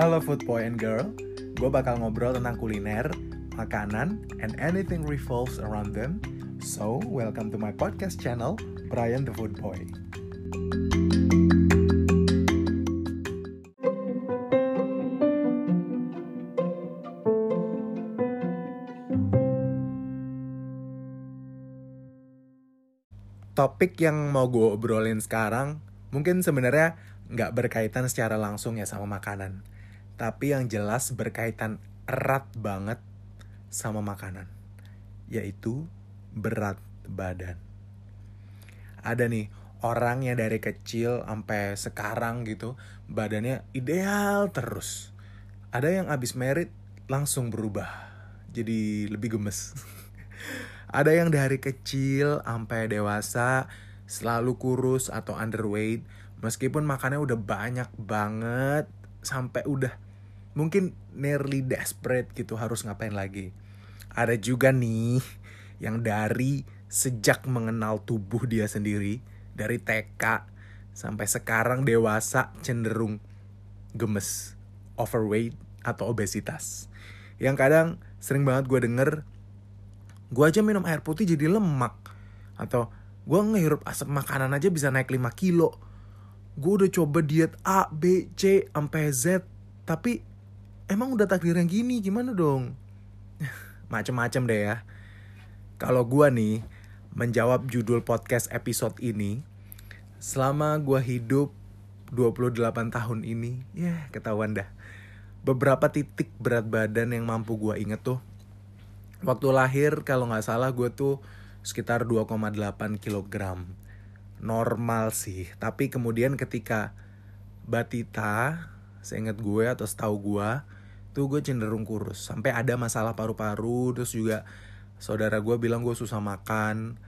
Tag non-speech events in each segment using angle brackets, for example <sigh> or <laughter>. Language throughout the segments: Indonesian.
Halo food boy and girl, gue bakal ngobrol tentang kuliner, makanan, and anything revolves around them. So, welcome to my podcast channel, Brian the Food Boy. Topik yang mau gue obrolin sekarang mungkin sebenarnya nggak berkaitan secara langsung ya sama makanan. Tapi yang jelas berkaitan erat banget sama makanan. Yaitu berat badan. Ada nih orang yang dari kecil sampai sekarang gitu badannya ideal terus. Ada yang abis merit langsung berubah jadi lebih gemes. <laughs> Ada yang dari kecil sampai dewasa selalu kurus atau underweight meskipun makannya udah banyak banget sampai udah mungkin nearly desperate gitu harus ngapain lagi. Ada juga nih yang dari sejak mengenal tubuh dia sendiri dari TK sampai sekarang dewasa cenderung gemes, overweight atau obesitas. Yang kadang sering banget gue denger gue aja minum air putih jadi lemak atau gue ngehirup asap makanan aja bisa naik 5 kilo gue udah coba diet A, B, C, sampai Z tapi emang udah takdir yang gini gimana dong? <laughs> Macem-macem deh ya. Kalau gue nih menjawab judul podcast episode ini selama gue hidup 28 tahun ini ya yeah, ketahuan dah. Beberapa titik berat badan yang mampu gue inget tuh. Waktu lahir kalau nggak salah gue tuh sekitar 2,8 kg normal sih tapi kemudian ketika batita seingat gue atau setahu gue tuh gue cenderung kurus sampai ada masalah paru-paru terus juga saudara gue bilang gue susah makan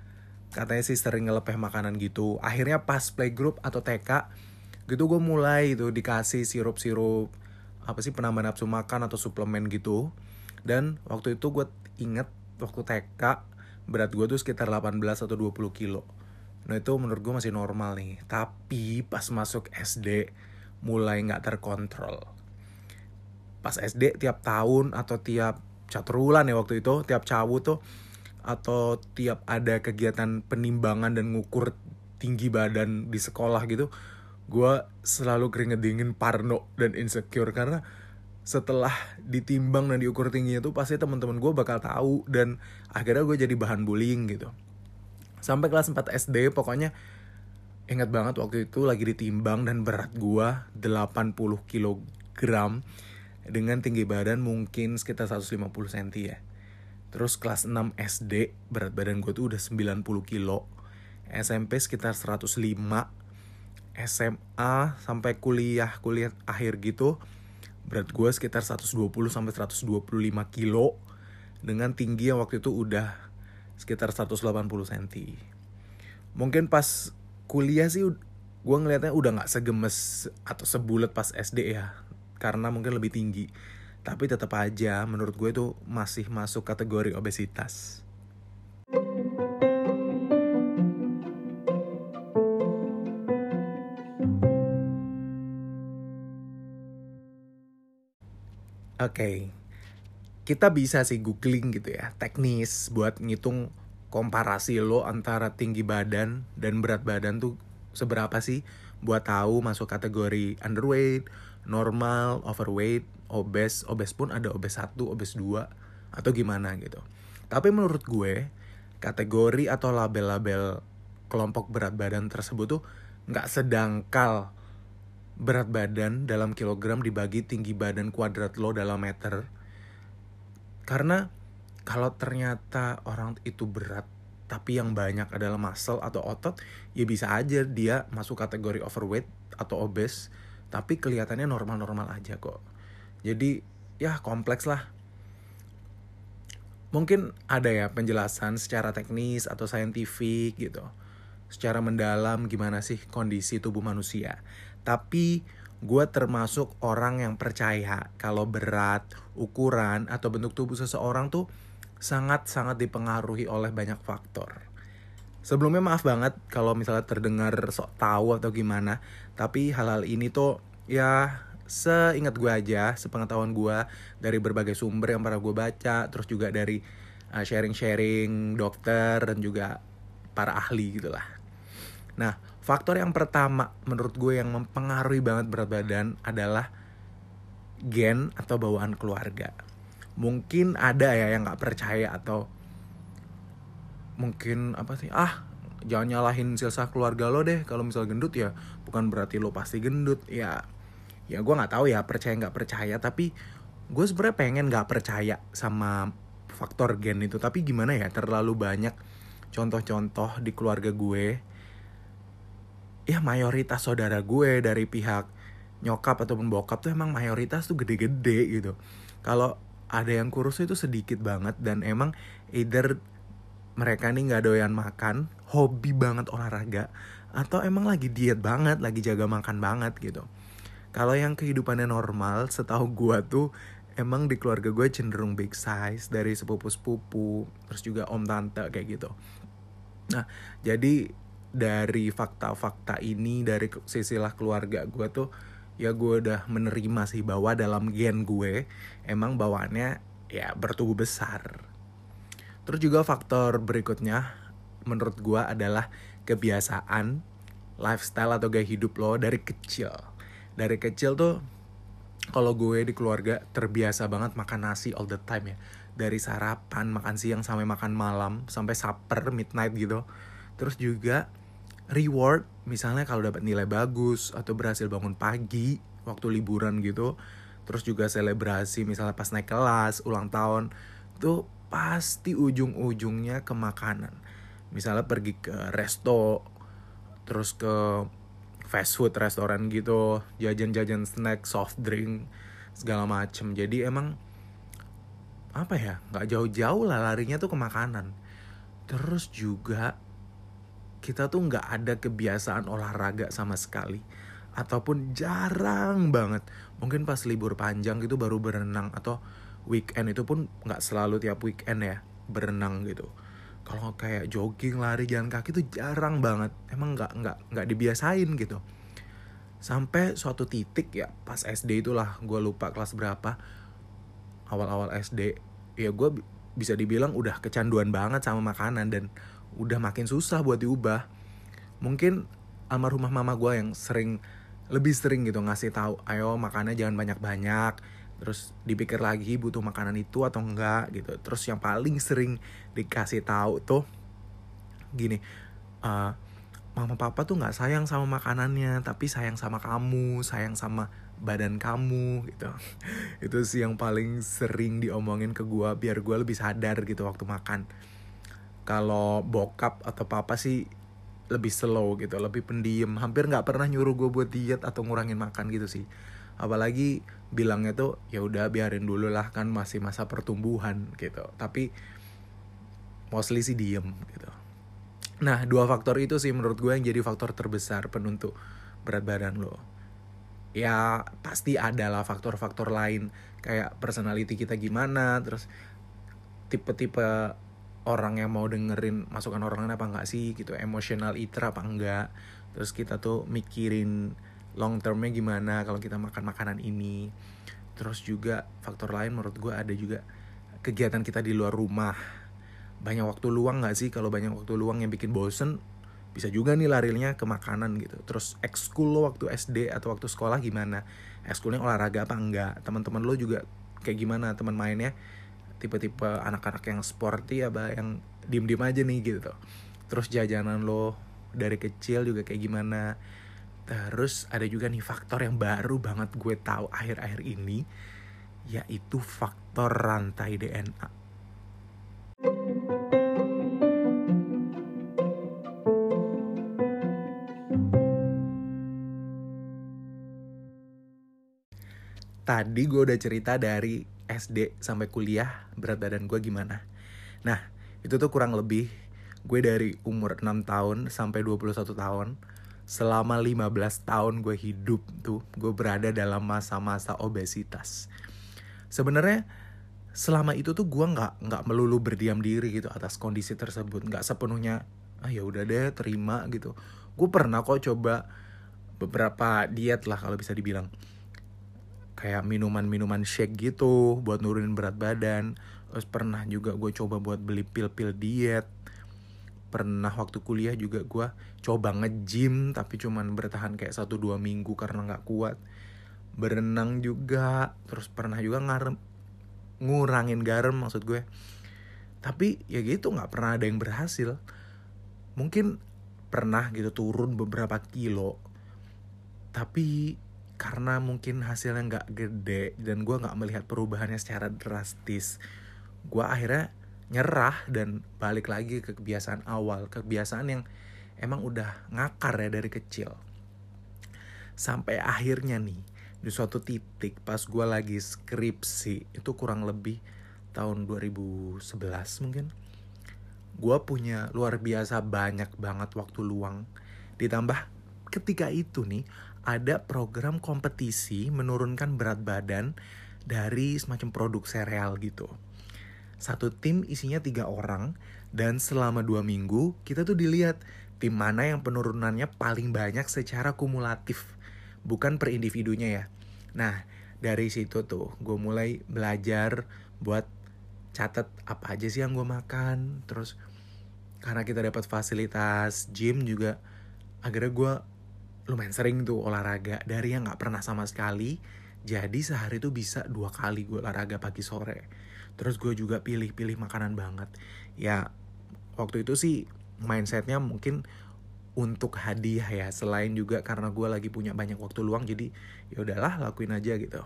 katanya sih sering ngelepeh makanan gitu akhirnya pas playgroup atau TK gitu gue mulai tuh dikasih sirup-sirup apa sih penambah nafsu makan atau suplemen gitu dan waktu itu gue inget waktu TK berat gue tuh sekitar 18 atau 20 kilo. Nah itu menurut gue masih normal nih. Tapi pas masuk SD mulai nggak terkontrol. Pas SD tiap tahun atau tiap catrulan ya waktu itu tiap cawu tuh atau tiap ada kegiatan penimbangan dan ngukur tinggi badan di sekolah gitu gue selalu keringet dingin parno dan insecure karena setelah ditimbang dan diukur tingginya tuh pasti teman-teman gue bakal tahu dan akhirnya gue jadi bahan bullying gitu. Sampai kelas 4 SD pokoknya ingat banget waktu itu lagi ditimbang dan berat gue 80 kg dengan tinggi badan mungkin sekitar 150 cm ya. Terus kelas 6 SD berat badan gue tuh udah 90 kilo. SMP sekitar 105 SMA sampai kuliah kuliah akhir gitu berat gue sekitar 120 sampai 125 kilo. Dengan tinggi yang waktu itu udah sekitar 180 cm. Mungkin pas kuliah sih gue ngeliatnya udah nggak segemes atau sebulat pas SD ya karena mungkin lebih tinggi. Tapi tetap aja menurut gue itu masih masuk kategori obesitas. Oke, okay. kita bisa sih googling gitu ya, teknis buat ngitung komparasi lo antara tinggi badan dan berat badan tuh seberapa sih buat tahu masuk kategori underweight, normal, overweight, obes, obes pun ada obes 1, obes 2 atau gimana gitu. Tapi menurut gue kategori atau label-label kelompok berat badan tersebut tuh nggak sedangkal berat badan dalam kilogram dibagi tinggi badan kuadrat lo dalam meter. Karena kalau ternyata orang itu berat tapi yang banyak adalah muscle atau otot, ya bisa aja dia masuk kategori overweight atau obes, tapi kelihatannya normal-normal aja kok. Jadi ya kompleks lah. Mungkin ada ya penjelasan secara teknis atau saintifik gitu. Secara mendalam gimana sih kondisi tubuh manusia. Tapi gue termasuk orang yang percaya kalau berat, ukuran, atau bentuk tubuh seseorang tuh sangat-sangat dipengaruhi oleh banyak faktor. Sebelumnya maaf banget kalau misalnya terdengar sok tahu atau gimana, tapi hal-hal ini tuh ya seingat gue aja, sepengetahuan gue dari berbagai sumber yang pernah gue baca, terus juga dari uh, sharing-sharing dokter dan juga para ahli gitu lah. Nah, faktor yang pertama menurut gue yang mempengaruhi banget berat badan adalah gen atau bawaan keluarga. Mungkin ada ya yang nggak percaya atau mungkin apa sih? Ah jangan nyalahin silsa keluarga lo deh. Kalau misal gendut ya bukan berarti lo pasti gendut. Ya ya gue nggak tahu ya percaya nggak percaya. Tapi gue sebenarnya pengen nggak percaya sama faktor gen itu. Tapi gimana ya terlalu banyak contoh-contoh di keluarga gue. Ya mayoritas saudara gue dari pihak nyokap ataupun bokap tuh emang mayoritas tuh gede-gede gitu. Kalau ada yang kurus itu sedikit banget dan emang either mereka nih nggak doyan makan hobi banget olahraga atau emang lagi diet banget lagi jaga makan banget gitu kalau yang kehidupannya normal, setahu gue tuh emang di keluarga gue cenderung big size dari sepupu-sepupu, terus juga om tante kayak gitu. Nah, jadi dari fakta-fakta ini dari sisilah keluarga gue tuh ya gue udah menerima sih bahwa dalam gen gue emang bawaannya ya bertubuh besar. Terus juga faktor berikutnya menurut gue adalah kebiasaan lifestyle atau gaya hidup lo dari kecil. Dari kecil tuh kalau gue di keluarga terbiasa banget makan nasi all the time ya. Dari sarapan makan siang sampai makan malam sampai supper midnight gitu. Terus juga reward misalnya kalau dapat nilai bagus atau berhasil bangun pagi waktu liburan gitu terus juga selebrasi misalnya pas naik kelas ulang tahun tuh pasti ujung-ujungnya ke makanan. Misalnya pergi ke resto terus ke fast food restoran gitu jajan-jajan snack soft drink segala macem. Jadi emang apa ya nggak jauh-jauh lah larinya tuh ke makanan. Terus juga kita tuh nggak ada kebiasaan olahraga sama sekali. Ataupun jarang banget. Mungkin pas libur panjang gitu baru berenang atau weekend itu pun nggak selalu tiap weekend ya berenang gitu. Kalau kayak jogging lari jalan kaki tuh jarang banget. Emang nggak nggak nggak dibiasain gitu. Sampai suatu titik ya pas SD itulah gue lupa kelas berapa. Awal-awal SD ya gue bisa dibilang udah kecanduan banget sama makanan. Dan udah makin susah buat diubah. Mungkin almarhumah mama gue yang sering lebih sering gitu ngasih tahu ayo makannya jangan banyak-banyak. Terus dipikir lagi butuh makanan itu atau enggak? Gitu. Terus yang paling sering dikasih tahu tuh gini uh, mama papa tuh nggak sayang sama makanannya tapi sayang sama kamu sayang sama badan kamu. Gitu. <laughs> Itu sih yang paling sering diomongin ke gue biar gue lebih sadar gitu waktu makan kalau bokap atau papa sih lebih slow gitu lebih pendiam hampir nggak pernah nyuruh gue buat diet atau ngurangin makan gitu sih. Apalagi bilangnya tuh ya udah biarin dulu lah kan masih masa pertumbuhan gitu. Tapi mostly sih diem gitu. Nah dua faktor itu sih menurut gue yang jadi faktor terbesar penentu berat badan lo. Ya pasti ada lah faktor-faktor lain. Kayak personality kita gimana terus tipe-tipe orang yang mau dengerin masukan orang lain apa enggak sih gitu. Emotional eater apa enggak. Terus kita tuh mikirin long termnya gimana kalau kita makan makanan ini. Terus juga faktor lain menurut gue ada juga kegiatan kita di luar rumah. Banyak waktu luang nggak sih? Kalau banyak waktu luang yang bikin bosen bisa juga nih larinya ke makanan gitu. Terus ekskul lo waktu SD atau waktu sekolah gimana? Ekskulnya olahraga apa enggak? Teman-teman lo juga kayak gimana? Teman mainnya tipe-tipe anak-anak yang sporty apa yang diem-diem aja nih gitu terus jajanan lo dari kecil juga kayak gimana Terus ada juga nih faktor yang baru banget gue tahu akhir-akhir ini yaitu faktor rantai DNA. Tadi gue udah cerita dari SD sampai kuliah berat badan gue gimana. Nah, itu tuh kurang lebih gue dari umur 6 tahun sampai 21 tahun selama 15 tahun gue hidup tuh gue berada dalam masa-masa obesitas. Sebenarnya selama itu tuh gue nggak nggak melulu berdiam diri gitu atas kondisi tersebut. Nggak sepenuhnya ah ya udah deh terima gitu. Gue pernah kok coba beberapa diet lah kalau bisa dibilang kayak minuman-minuman shake gitu buat nurunin berat badan. Terus pernah juga gue coba buat beli pil-pil diet. Pernah waktu kuliah juga gue coba nge-gym tapi cuman bertahan kayak satu dua minggu karena nggak kuat. Berenang juga terus pernah juga ngarem ngurangin garam maksud gue. Tapi ya gitu nggak pernah ada yang berhasil. Mungkin pernah gitu turun beberapa kilo. Tapi karena mungkin hasilnya nggak gede dan gue nggak melihat perubahannya secara drastis gue akhirnya nyerah dan balik lagi ke kebiasaan awal kebiasaan yang emang udah ngakar ya dari kecil. Sampai akhirnya nih di suatu titik pas gue lagi skripsi itu kurang lebih tahun 2011 mungkin gue punya luar biasa banyak banget waktu luang. Ditambah ketika itu nih ada program kompetisi menurunkan berat badan dari semacam produk sereal gitu. Satu tim isinya tiga orang dan selama dua minggu kita tuh dilihat tim mana yang penurunannya paling banyak secara kumulatif bukan per individunya ya. Nah dari situ tuh gue mulai belajar buat catat apa aja sih yang gue makan terus karena kita dapat fasilitas gym juga akhirnya gue lumayan sering tuh olahraga. Dari yang nggak pernah sama sekali jadi sehari tuh bisa dua kali gue olahraga pagi sore. Terus gue juga pilih-pilih makanan banget. Ya waktu itu sih mindsetnya mungkin untuk hadiah ya selain juga karena gue lagi punya banyak waktu luang jadi ya udahlah lakuin aja gitu.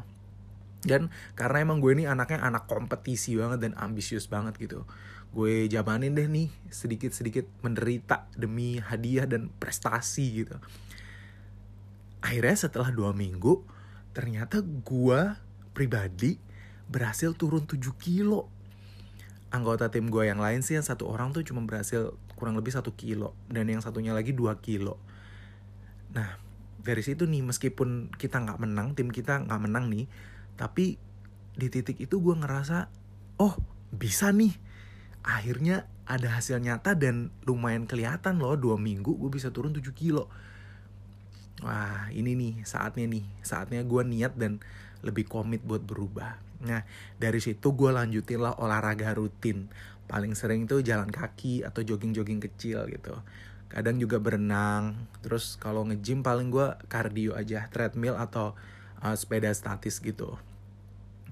Dan karena emang gue ini anaknya anak kompetisi banget dan ambisius banget gitu gue jamanin deh nih sedikit-sedikit menderita demi hadiah dan prestasi gitu akhirnya setelah dua minggu ternyata gue pribadi berhasil turun 7 kilo. Anggota tim gue yang lain sih yang satu orang tuh cuma berhasil kurang lebih satu kilo dan yang satunya lagi 2 kilo. Nah dari situ nih meskipun kita nggak menang tim kita nggak menang nih tapi di titik itu gue ngerasa oh bisa nih. Akhirnya ada hasil nyata dan lumayan kelihatan loh dua minggu gue bisa turun 7 kilo wah ini nih saatnya nih saatnya gue niat dan lebih komit buat berubah Nah dari situ gue lanjutin lah olahraga rutin. Paling sering tuh jalan kaki atau jogging-jogging kecil gitu. Kadang juga berenang. Terus kalau nge-gym paling gue cardio aja, treadmill atau uh, sepeda statis gitu.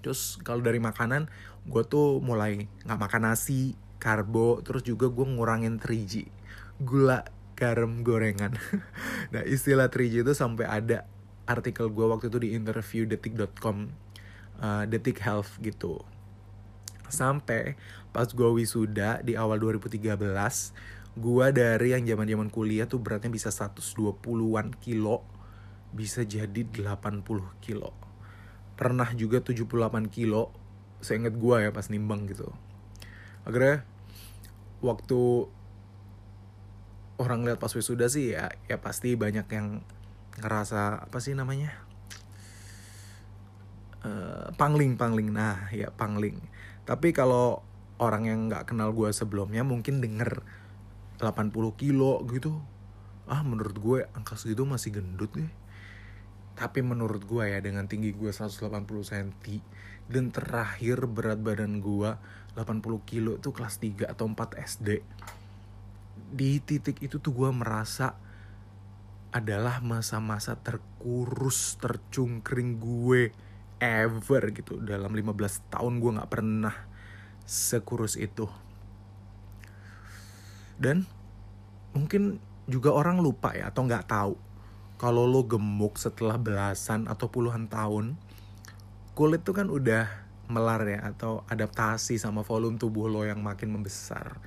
Terus kalau dari makanan, gue tuh mulai nggak makan nasi, karbo, terus juga gue ngurangin 3G. Gula, garam, gorengan. <laughs> nah istilah 3G itu sampai ada artikel gue waktu itu di interview detik.com uh, detik health gitu. Sampai pas gue wisuda di awal 2013 gue dari yang zaman zaman kuliah tuh beratnya bisa 120-an kilo bisa jadi 80 kilo. Pernah juga 78 kilo seinget gue ya pas nimbang gitu. Akhirnya waktu orang lihat pas wisuda sih ya ya pasti banyak yang ngerasa apa sih namanya? Uh, pangling pangling. Nah ya pangling. Tapi kalau orang yang nggak kenal gue sebelumnya mungkin denger 80 kilo gitu. Ah menurut gue angka segitu masih gendut deh tapi menurut gue ya dengan tinggi gue 180 cm dan terakhir berat badan gue 80 kilo itu kelas 3 atau 4 SD di titik itu tuh gue merasa adalah masa-masa terkurus tercungkring gue ever gitu. Dalam 15 tahun gue nggak pernah sekurus itu. Dan mungkin juga orang lupa ya atau nggak tahu kalau lo gemuk setelah belasan atau puluhan tahun kulit tuh kan udah melar ya atau adaptasi sama volume tubuh lo yang makin membesar.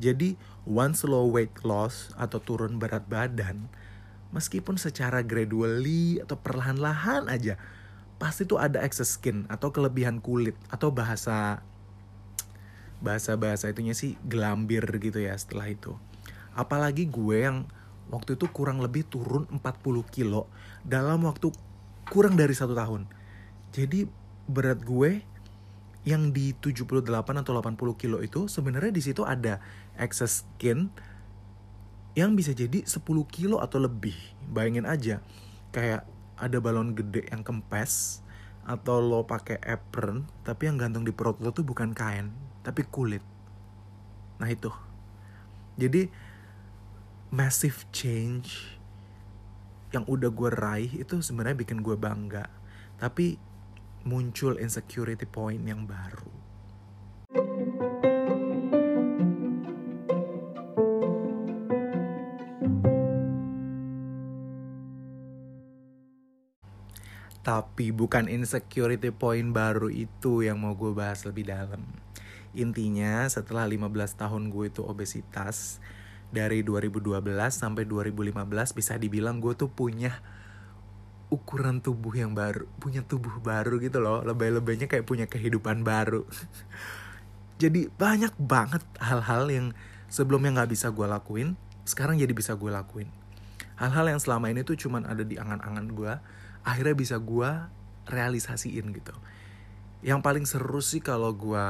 Jadi once lo weight loss atau turun berat badan meskipun secara gradually atau perlahan-lahan aja pasti tuh ada excess skin atau kelebihan kulit atau bahasa bahasa bahasa itunya sih gelambir gitu ya setelah itu. Apalagi gue yang waktu itu kurang lebih turun 40 kilo dalam waktu kurang dari satu tahun. Jadi berat gue yang di 78 atau 80 kilo itu sebenarnya di situ ada excess skin yang bisa jadi 10 kilo atau lebih. Bayangin aja kayak ada balon gede yang kempes atau lo pakai apron tapi yang gantung di perut lo tuh bukan kain tapi kulit. Nah itu. Jadi massive change yang udah gue raih itu sebenarnya bikin gue bangga. Tapi muncul insecurity point yang baru Tapi bukan insecurity point baru itu yang mau gue bahas lebih dalam. Intinya setelah 15 tahun gue itu obesitas, dari 2012 sampai 2015 bisa dibilang gue tuh punya ukuran tubuh yang baru, punya tubuh baru gitu loh. Lebay-lebaynya kayak punya kehidupan baru. <laughs> jadi banyak banget hal-hal yang sebelumnya nggak bisa gue lakuin, sekarang jadi bisa gue lakuin. Hal-hal yang selama ini tuh cuman ada di angan-angan gue, akhirnya bisa gue realisasiin gitu. Yang paling seru sih kalau gue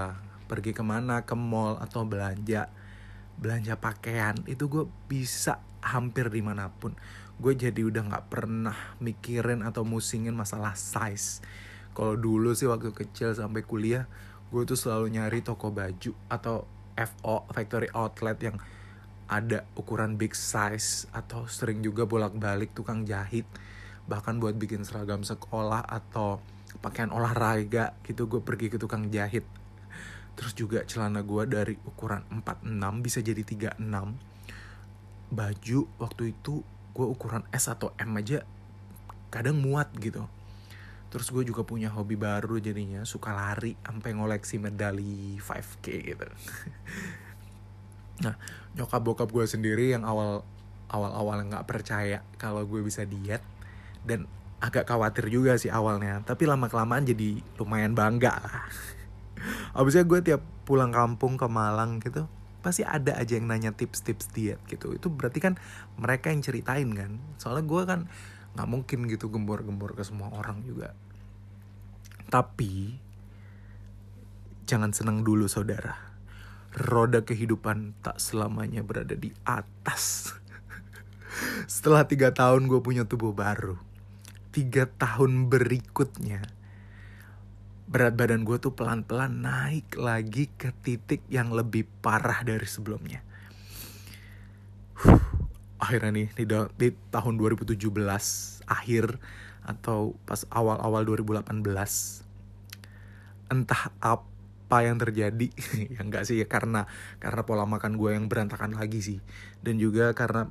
pergi ke mana ke mall atau belanja belanja pakaian itu gue bisa hampir di mana pun. Gue jadi udah nggak pernah mikirin atau musingin masalah size. Kalau dulu sih waktu kecil sampai kuliah gue tuh selalu nyari toko baju atau FO factory outlet yang ada ukuran big size atau sering juga bolak-balik tukang jahit bahkan buat bikin seragam sekolah atau pakaian olahraga gitu gue pergi ke tukang jahit. Terus juga celana gue dari ukuran 46 bisa jadi 36 baju waktu itu gue ukuran S atau M aja kadang muat gitu. Terus gue juga punya hobi baru jadinya suka lari sampai ngoleksi medali 5k gitu. <laughs> Nah nyokap bokap gue sendiri yang awal awal awal nggak percaya kalau gue bisa diet dan agak khawatir juga sih awalnya. Tapi lama kelamaan jadi lumayan bangga. Lah <laughs> abisnya gue tiap pulang kampung ke Malang gitu pasti ada aja yang nanya tips-tips diet gitu. Itu berarti kan mereka yang ceritain kan. Soalnya gue kan nggak mungkin gitu gembor-gembor ke semua orang juga. Tapi jangan senang dulu saudara. Roda kehidupan tak selamanya berada di atas. <laughs> Setelah tiga tahun gue punya tubuh baru tiga tahun berikutnya berat badan gue tuh pelan-pelan naik lagi ke titik yang lebih parah dari sebelumnya. Huh, akhirnya nih di, di tahun 2017 akhir atau pas awal-awal 2018 entah apa yang terjadi <laughs> ya enggak sih ya karena karena pola makan gue yang berantakan lagi sih dan juga karena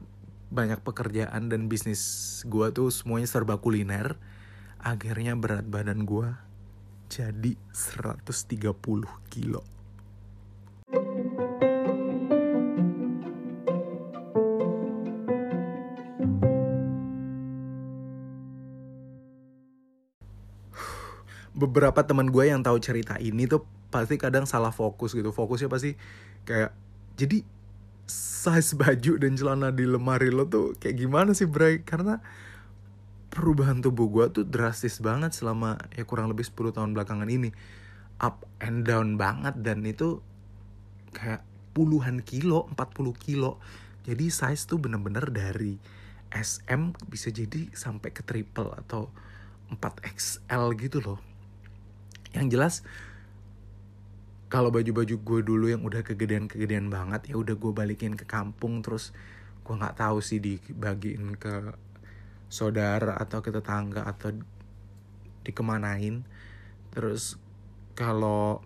banyak pekerjaan dan bisnis gue tuh semuanya serba kuliner akhirnya berat badan gue jadi 130 kilo. Beberapa teman gue yang tahu cerita ini tuh pasti kadang salah fokus gitu fokusnya pasti kayak jadi size baju dan celana di lemari lo tuh kayak gimana sih Bray? Karena perubahan tubuh gue tuh drastis banget selama ya kurang lebih 10 tahun belakangan ini. Up and down banget dan itu kayak puluhan kilo, 40 kilo. Jadi size tuh bener-bener dari SM bisa jadi sampai ke triple atau 4XL gitu loh. Yang jelas kalau baju-baju gue dulu yang udah kegedean-kegedean banget ya udah gue balikin ke kampung terus gue nggak tahu sih dibagiin ke saudara atau ke tetangga atau dikemanain. Terus kalau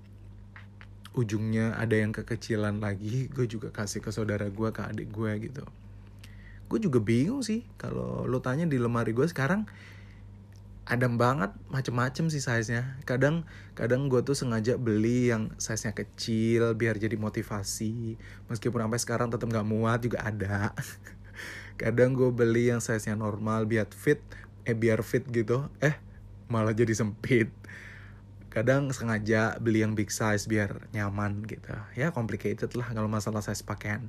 ujungnya ada yang kekecilan lagi gue juga kasih ke saudara gue ke adik gue gitu. Gue juga bingung sih kalau lo tanya di lemari gue sekarang adem banget macem-macem sih size-nya. Kadang kadang gue tuh sengaja beli yang size-nya kecil biar jadi motivasi. Meskipun sampai sekarang tetap nggak muat juga ada. <laughs> Kadang gue beli yang size-nya normal biar fit eh biar fit gitu eh malah jadi sempit. Kadang sengaja beli yang big size biar nyaman gitu. Ya complicated lah kalau masalah size pakaian.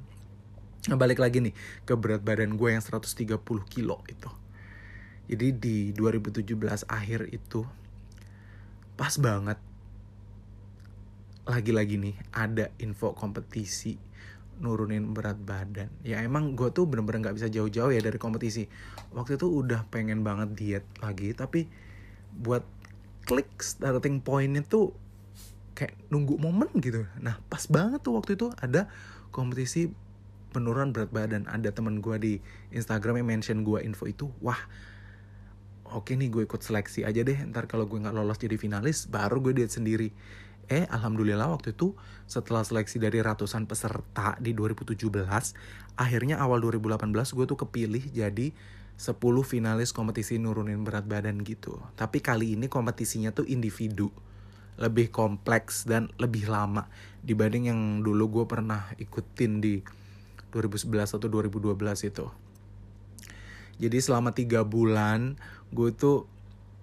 Nah, balik lagi nih ke berat badan gue yang 130 kilo itu jadi di 2017 akhir itu pas banget lagi-lagi nih ada info kompetisi nurunin berat badan. Ya emang gue tuh bener-bener gak bisa jauh-jauh ya dari kompetisi. Waktu itu udah pengen banget diet lagi, tapi buat klik starting pointnya tuh kayak nunggu momen gitu nah pas banget tuh waktu itu ada kompetisi penurunan berat badan ada teman gue di Instagram yang mention gue info itu wah oke nih gue ikut seleksi aja deh ntar kalau gue nggak lolos jadi finalis baru gue diet sendiri. Eh alhamdulillah waktu itu setelah seleksi dari ratusan peserta di 2017 akhirnya awal 2018 gue tuh kepilih jadi 10 finalis kompetisi nurunin berat badan gitu. Tapi kali ini kompetisinya tuh individu lebih kompleks dan lebih lama dibanding yang dulu gue pernah ikutin di 2011 atau 2012 itu jadi selama tiga bulan gue tuh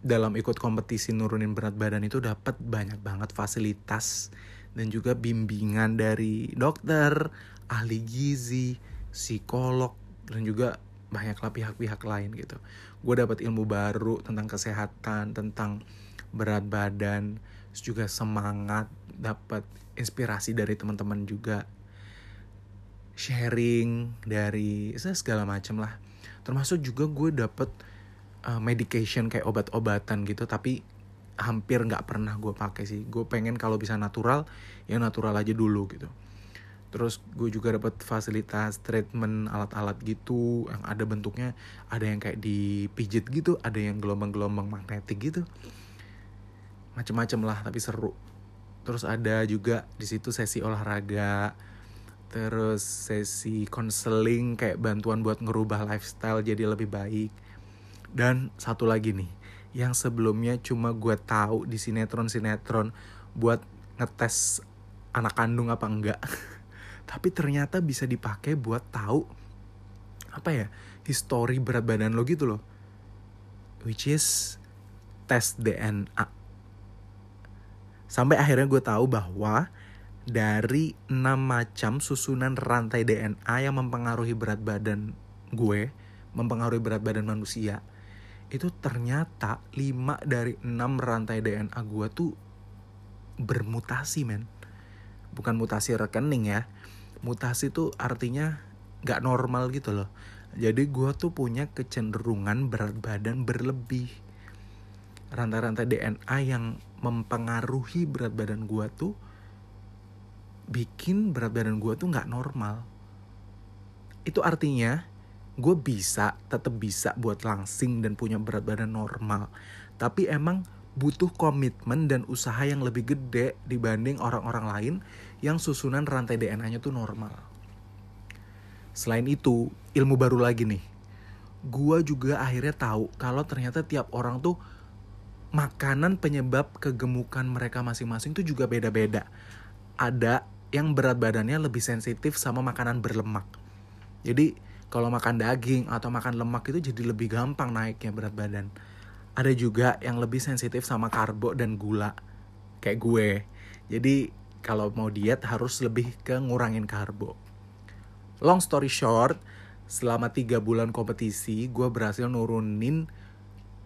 dalam ikut kompetisi nurunin berat badan itu dapat banyak banget fasilitas dan juga bimbingan dari dokter, ahli gizi, psikolog dan juga banyaklah pihak-pihak lain gitu. Gue dapat ilmu baru tentang kesehatan, tentang berat badan, juga semangat, dapat inspirasi dari teman-teman juga, sharing dari segala macam lah. Termasuk juga gue dapat uh, medication kayak obat-obatan gitu tapi hampir nggak pernah gue pakai sih. Gue pengen kalau bisa natural ya natural aja dulu gitu. Terus gue juga dapat fasilitas treatment alat-alat gitu yang ada bentuknya ada yang kayak dipijit gitu ada yang gelombang-gelombang magnetik gitu. Macem-macem lah tapi seru. Terus ada juga di situ sesi olahraga terus sesi konseling kayak bantuan buat ngerubah lifestyle jadi lebih baik dan satu lagi nih, yang sebelumnya cuma gue tahu di sinetron-sinetron buat ngetes anak kandung apa enggak. <laughs> Tapi ternyata bisa dipakai buat tahu apa ya, histori berat badan lo gitu loh. Which is tes DNA. Sampai akhirnya gue tahu bahwa dari enam macam susunan rantai DNA yang mempengaruhi berat badan gue, mempengaruhi berat badan manusia, itu ternyata 5 dari 6 rantai DNA gue tuh bermutasi men. Bukan mutasi rekening ya. Mutasi tuh artinya gak normal gitu loh. Jadi gue tuh punya kecenderungan berat badan berlebih. Rantai-rantai DNA yang mempengaruhi berat badan gue tuh bikin berat badan gue tuh gak normal itu artinya gue bisa tetap bisa buat langsing dan punya berat badan normal tapi emang butuh komitmen dan usaha yang lebih gede dibanding orang-orang lain yang susunan rantai DNA-nya tuh normal. Selain itu, ilmu baru lagi nih. Gue juga akhirnya tahu kalau ternyata tiap orang tuh makanan penyebab kegemukan mereka masing-masing tuh juga beda-beda. Ada yang berat badannya lebih sensitif sama makanan berlemak. Jadi kalau makan daging atau makan lemak itu jadi lebih gampang naiknya berat badan. Ada juga yang lebih sensitif sama karbo dan gula kayak gue. Jadi kalau mau diet harus lebih ke ngurangin karbo. Long story short, selama 3 bulan kompetisi gue berhasil nurunin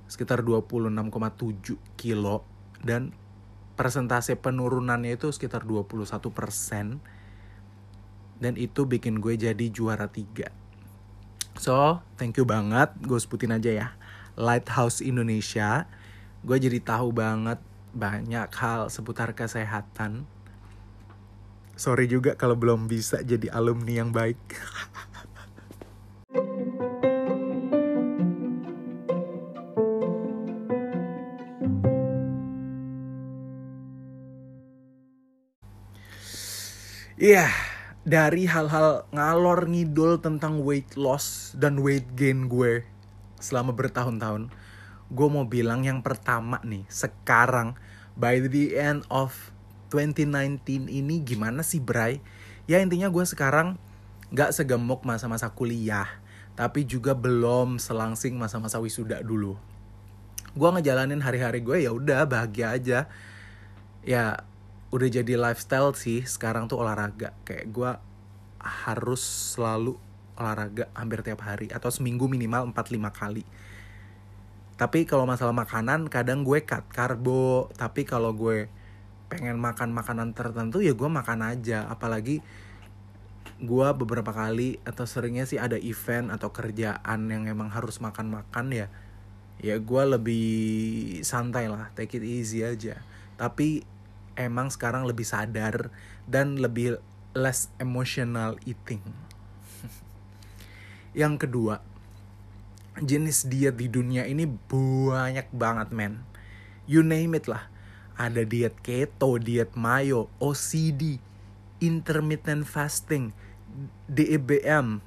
sekitar 26,7 kilo dan persentase penurunannya itu sekitar 21 persen dan itu bikin gue jadi juara tiga So, thank you banget. Gue sebutin aja ya. Lighthouse Indonesia. Gue jadi tahu banget banyak hal seputar kesehatan. Sorry juga kalau belum bisa jadi alumni yang baik. <laughs> Iya, yeah dari hal-hal ngalor ngidul tentang weight loss dan weight gain gue selama bertahun-tahun gue mau bilang yang pertama nih sekarang by the end of 2019 ini gimana sih Bray? Ya intinya gue sekarang gak segemuk masa-masa kuliah tapi juga belum selangsing masa-masa wisuda dulu. Gue ngejalanin hari-hari gue ya udah bahagia aja. Ya udah jadi lifestyle sih sekarang tuh olahraga. Kayak gue harus selalu olahraga hampir tiap hari atau seminggu minimal 4-5 kali. Tapi kalau masalah makanan kadang gue cut karbo. Tapi kalau gue pengen makan makanan tertentu ya gue makan aja. Apalagi gue beberapa kali atau seringnya sih ada event atau kerjaan yang emang harus makan-makan ya ya gue lebih santai lah. Take it easy aja. Tapi emang sekarang lebih sadar dan lebih less emotional eating. <laughs> Yang kedua jenis diet di dunia ini banyak banget men. You name it lah. Ada diet keto, diet mayo, OCD, intermittent fasting, DEBM,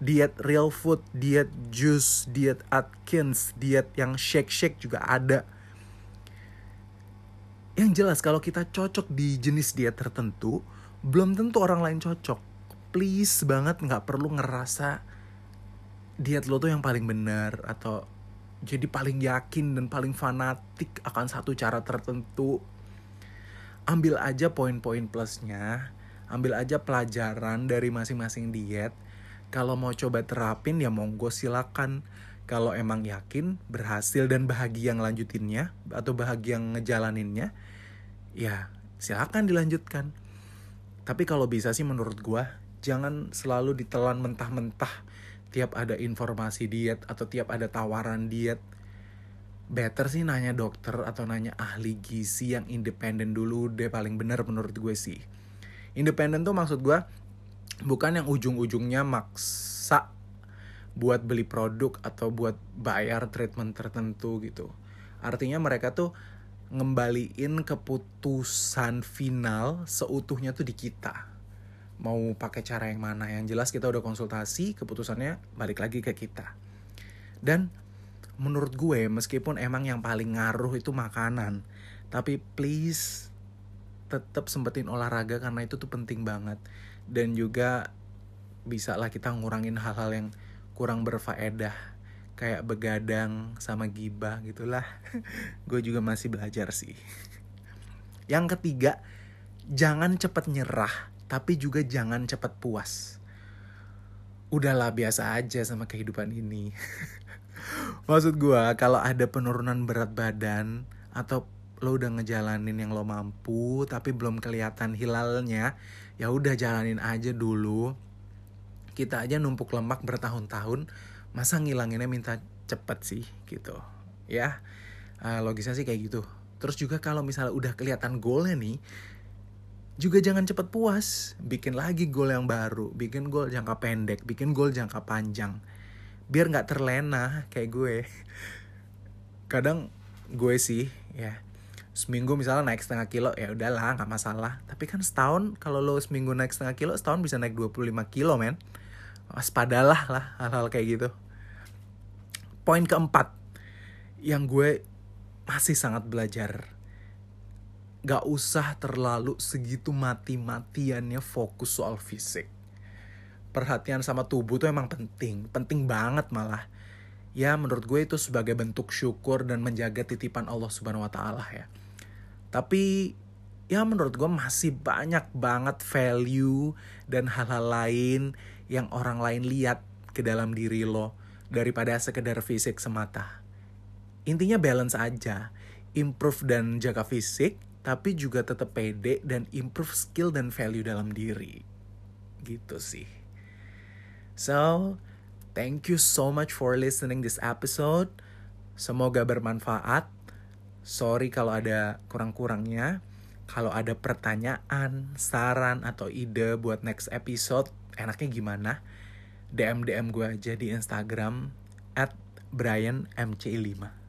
diet real food, diet juice, diet Atkins, diet yang shake-shake juga ada. Yang jelas kalau kita cocok di jenis diet tertentu, belum tentu orang lain cocok. Please banget nggak perlu ngerasa diet lo tuh yang paling benar atau jadi paling yakin dan paling fanatik akan satu cara tertentu. Ambil aja poin-poin plusnya ambil aja pelajaran dari masing-masing diet. Kalau mau coba terapin ya monggo silakan kalau emang yakin berhasil dan bahagia ngelanjutinnya atau bahagia ngejalaninnya ya silakan dilanjutkan. Tapi kalau bisa sih menurut gua jangan selalu ditelan mentah-mentah. Tiap ada informasi diet atau tiap ada tawaran diet. Better sih nanya dokter atau nanya ahli gizi yang independen dulu deh paling bener menurut gue sih. Independen tuh maksud gue bukan yang ujung-ujungnya maksa buat beli produk atau buat bayar treatment tertentu gitu. Artinya mereka tuh ngembaliin keputusan final seutuhnya tuh di kita. Mau pakai cara yang mana? Yang jelas kita udah konsultasi keputusannya balik lagi ke kita. Dan menurut gue meskipun emang yang paling ngaruh itu makanan tapi please tetap sempetin olahraga karena itu tuh penting banget. Dan juga bisa lah kita ngurangin hal-hal yang kurang berfaedah kayak begadang sama gibah gitulah <laughs> gue juga masih belajar sih yang ketiga jangan cepet nyerah tapi juga jangan cepat puas. Udahlah biasa aja sama kehidupan ini. <laughs> Maksud gue kalau ada penurunan berat badan atau lo udah ngejalanin yang lo mampu tapi belum kelihatan hilalnya, ya udah jalanin aja dulu. Kita aja numpuk lemak bertahun-tahun, masa ngilanginnya minta cepet sih gitu. Ya, uh, logisnya sih kayak gitu. Terus juga kalau misalnya udah kelihatan goalnya nih, juga jangan cepat puas, bikin lagi gol yang baru, bikin gol jangka pendek, bikin gol jangka panjang. Biar nggak terlena kayak gue. Kadang gue sih ya seminggu misalnya naik setengah kilo ya udahlah nggak masalah. Tapi kan setahun kalau lo seminggu naik setengah kilo, setahun bisa naik 25 kilo men. Waspadalah lah hal-hal kayak gitu. Poin keempat yang gue masih sangat belajar gak usah terlalu segitu mati-matiannya fokus soal fisik. Perhatian sama tubuh tuh emang penting, penting banget malah. Ya menurut gue itu sebagai bentuk syukur dan menjaga titipan Allah Subhanahu wa taala ya. Tapi ya menurut gue masih banyak banget value dan hal-hal lain yang orang lain lihat ke dalam diri lo daripada sekedar fisik semata. Intinya balance aja, improve dan jaga fisik, tapi juga tetap pede dan improve skill dan value dalam diri. Gitu sih. So, thank you so much for listening this episode. Semoga bermanfaat. Sorry kalau ada kurang-kurangnya. Kalau ada pertanyaan, saran, atau ide buat next episode, enaknya gimana? DM-DM gue aja di Instagram at BrianMC5.